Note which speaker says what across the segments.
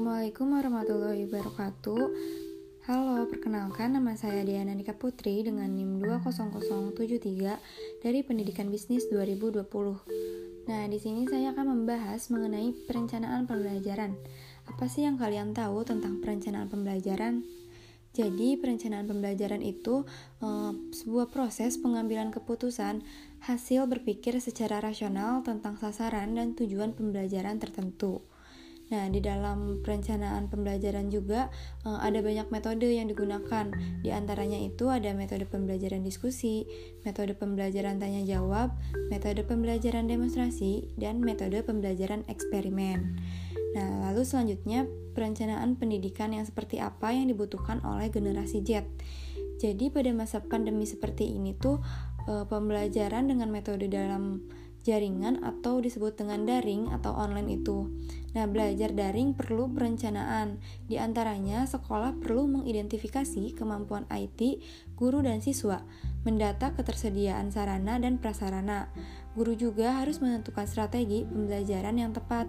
Speaker 1: Assalamualaikum warahmatullahi wabarakatuh Halo, perkenalkan nama saya Diana Nika Putri dengan NIM 20073 dari Pendidikan Bisnis 2020 Nah, di sini saya akan membahas mengenai perencanaan pembelajaran Apa sih yang kalian tahu tentang perencanaan pembelajaran? Jadi, perencanaan pembelajaran itu e, sebuah proses pengambilan keputusan hasil berpikir secara rasional tentang sasaran dan tujuan pembelajaran tertentu. Nah, di dalam perencanaan pembelajaran juga uh, ada banyak metode yang digunakan. Di antaranya itu ada metode pembelajaran diskusi, metode pembelajaran tanya jawab, metode pembelajaran demonstrasi, dan metode pembelajaran eksperimen. Nah, lalu selanjutnya perencanaan pendidikan yang seperti apa yang dibutuhkan oleh generasi Z. Jadi pada masa pandemi seperti ini tuh uh, pembelajaran dengan metode dalam jaringan atau disebut dengan daring atau online itu. Nah, belajar daring perlu perencanaan. Di antaranya, sekolah perlu mengidentifikasi kemampuan IT guru dan siswa, mendata ketersediaan sarana dan prasarana. Guru juga harus menentukan strategi pembelajaran yang tepat.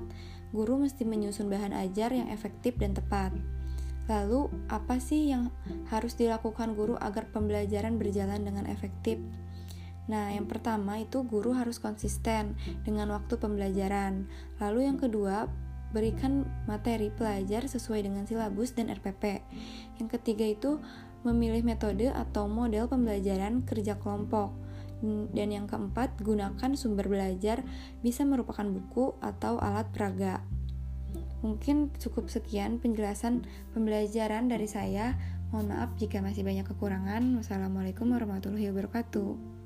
Speaker 1: Guru mesti menyusun bahan ajar yang efektif dan tepat. Lalu, apa sih yang harus dilakukan guru agar pembelajaran berjalan dengan efektif? Nah, yang pertama itu guru harus konsisten dengan waktu pembelajaran. Lalu yang kedua, berikan materi pelajar sesuai dengan silabus dan RPP. Yang ketiga itu memilih metode atau model pembelajaran kerja kelompok. Dan yang keempat, gunakan sumber belajar bisa merupakan buku atau alat peraga. Mungkin cukup sekian penjelasan pembelajaran dari saya. Mohon maaf jika masih banyak kekurangan. Wassalamualaikum warahmatullahi wabarakatuh.